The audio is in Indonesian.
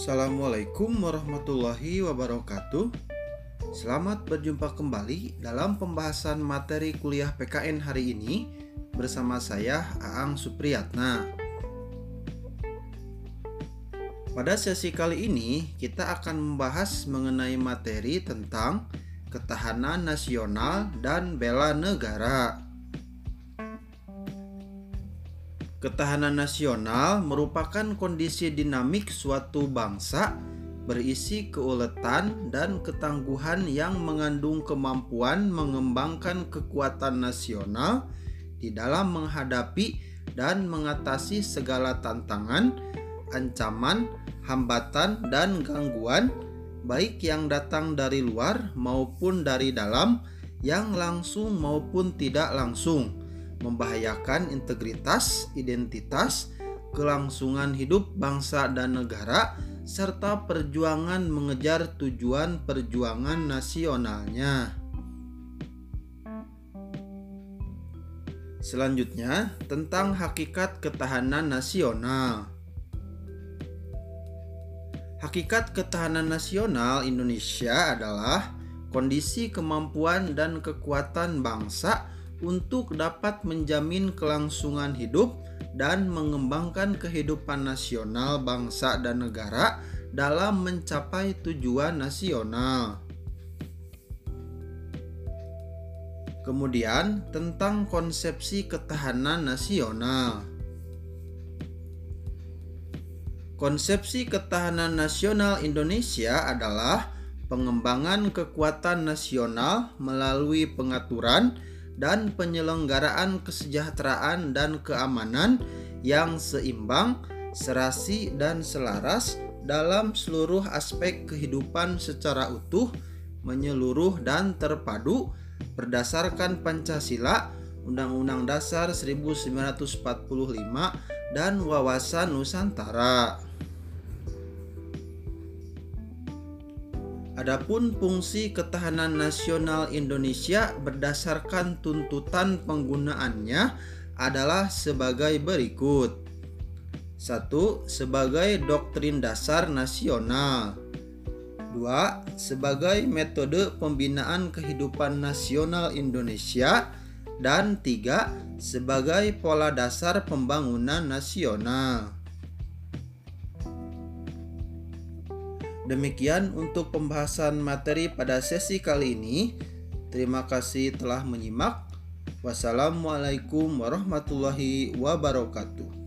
Assalamualaikum warahmatullahi wabarakatuh. Selamat berjumpa kembali dalam pembahasan materi kuliah PKN hari ini bersama saya Aang Supriyatna. Pada sesi kali ini kita akan membahas mengenai materi tentang ketahanan nasional dan bela negara. Ketahanan nasional merupakan kondisi dinamik suatu bangsa berisi keuletan dan ketangguhan yang mengandung kemampuan mengembangkan kekuatan nasional di dalam menghadapi dan mengatasi segala tantangan, ancaman, hambatan, dan gangguan, baik yang datang dari luar maupun dari dalam, yang langsung maupun tidak langsung membahayakan integritas, identitas, kelangsungan hidup bangsa dan negara, serta perjuangan mengejar tujuan perjuangan nasionalnya. Selanjutnya, tentang hakikat ketahanan nasional. Hakikat ketahanan nasional Indonesia adalah kondisi kemampuan dan kekuatan bangsa untuk dapat menjamin kelangsungan hidup dan mengembangkan kehidupan nasional bangsa dan negara dalam mencapai tujuan nasional. Kemudian, tentang konsepsi ketahanan nasional. Konsepsi ketahanan nasional Indonesia adalah pengembangan kekuatan nasional melalui pengaturan dan penyelenggaraan kesejahteraan dan keamanan yang seimbang, serasi, dan selaras dalam seluruh aspek kehidupan secara utuh, menyeluruh, dan terpadu berdasarkan Pancasila, Undang-Undang Dasar 1945, dan wawasan Nusantara. Adapun fungsi ketahanan nasional Indonesia berdasarkan tuntutan penggunaannya adalah sebagai berikut. 1. Sebagai doktrin dasar nasional. 2. Sebagai metode pembinaan kehidupan nasional Indonesia dan 3. Sebagai pola dasar pembangunan nasional. Demikian untuk pembahasan materi pada sesi kali ini. Terima kasih telah menyimak. Wassalamualaikum warahmatullahi wabarakatuh.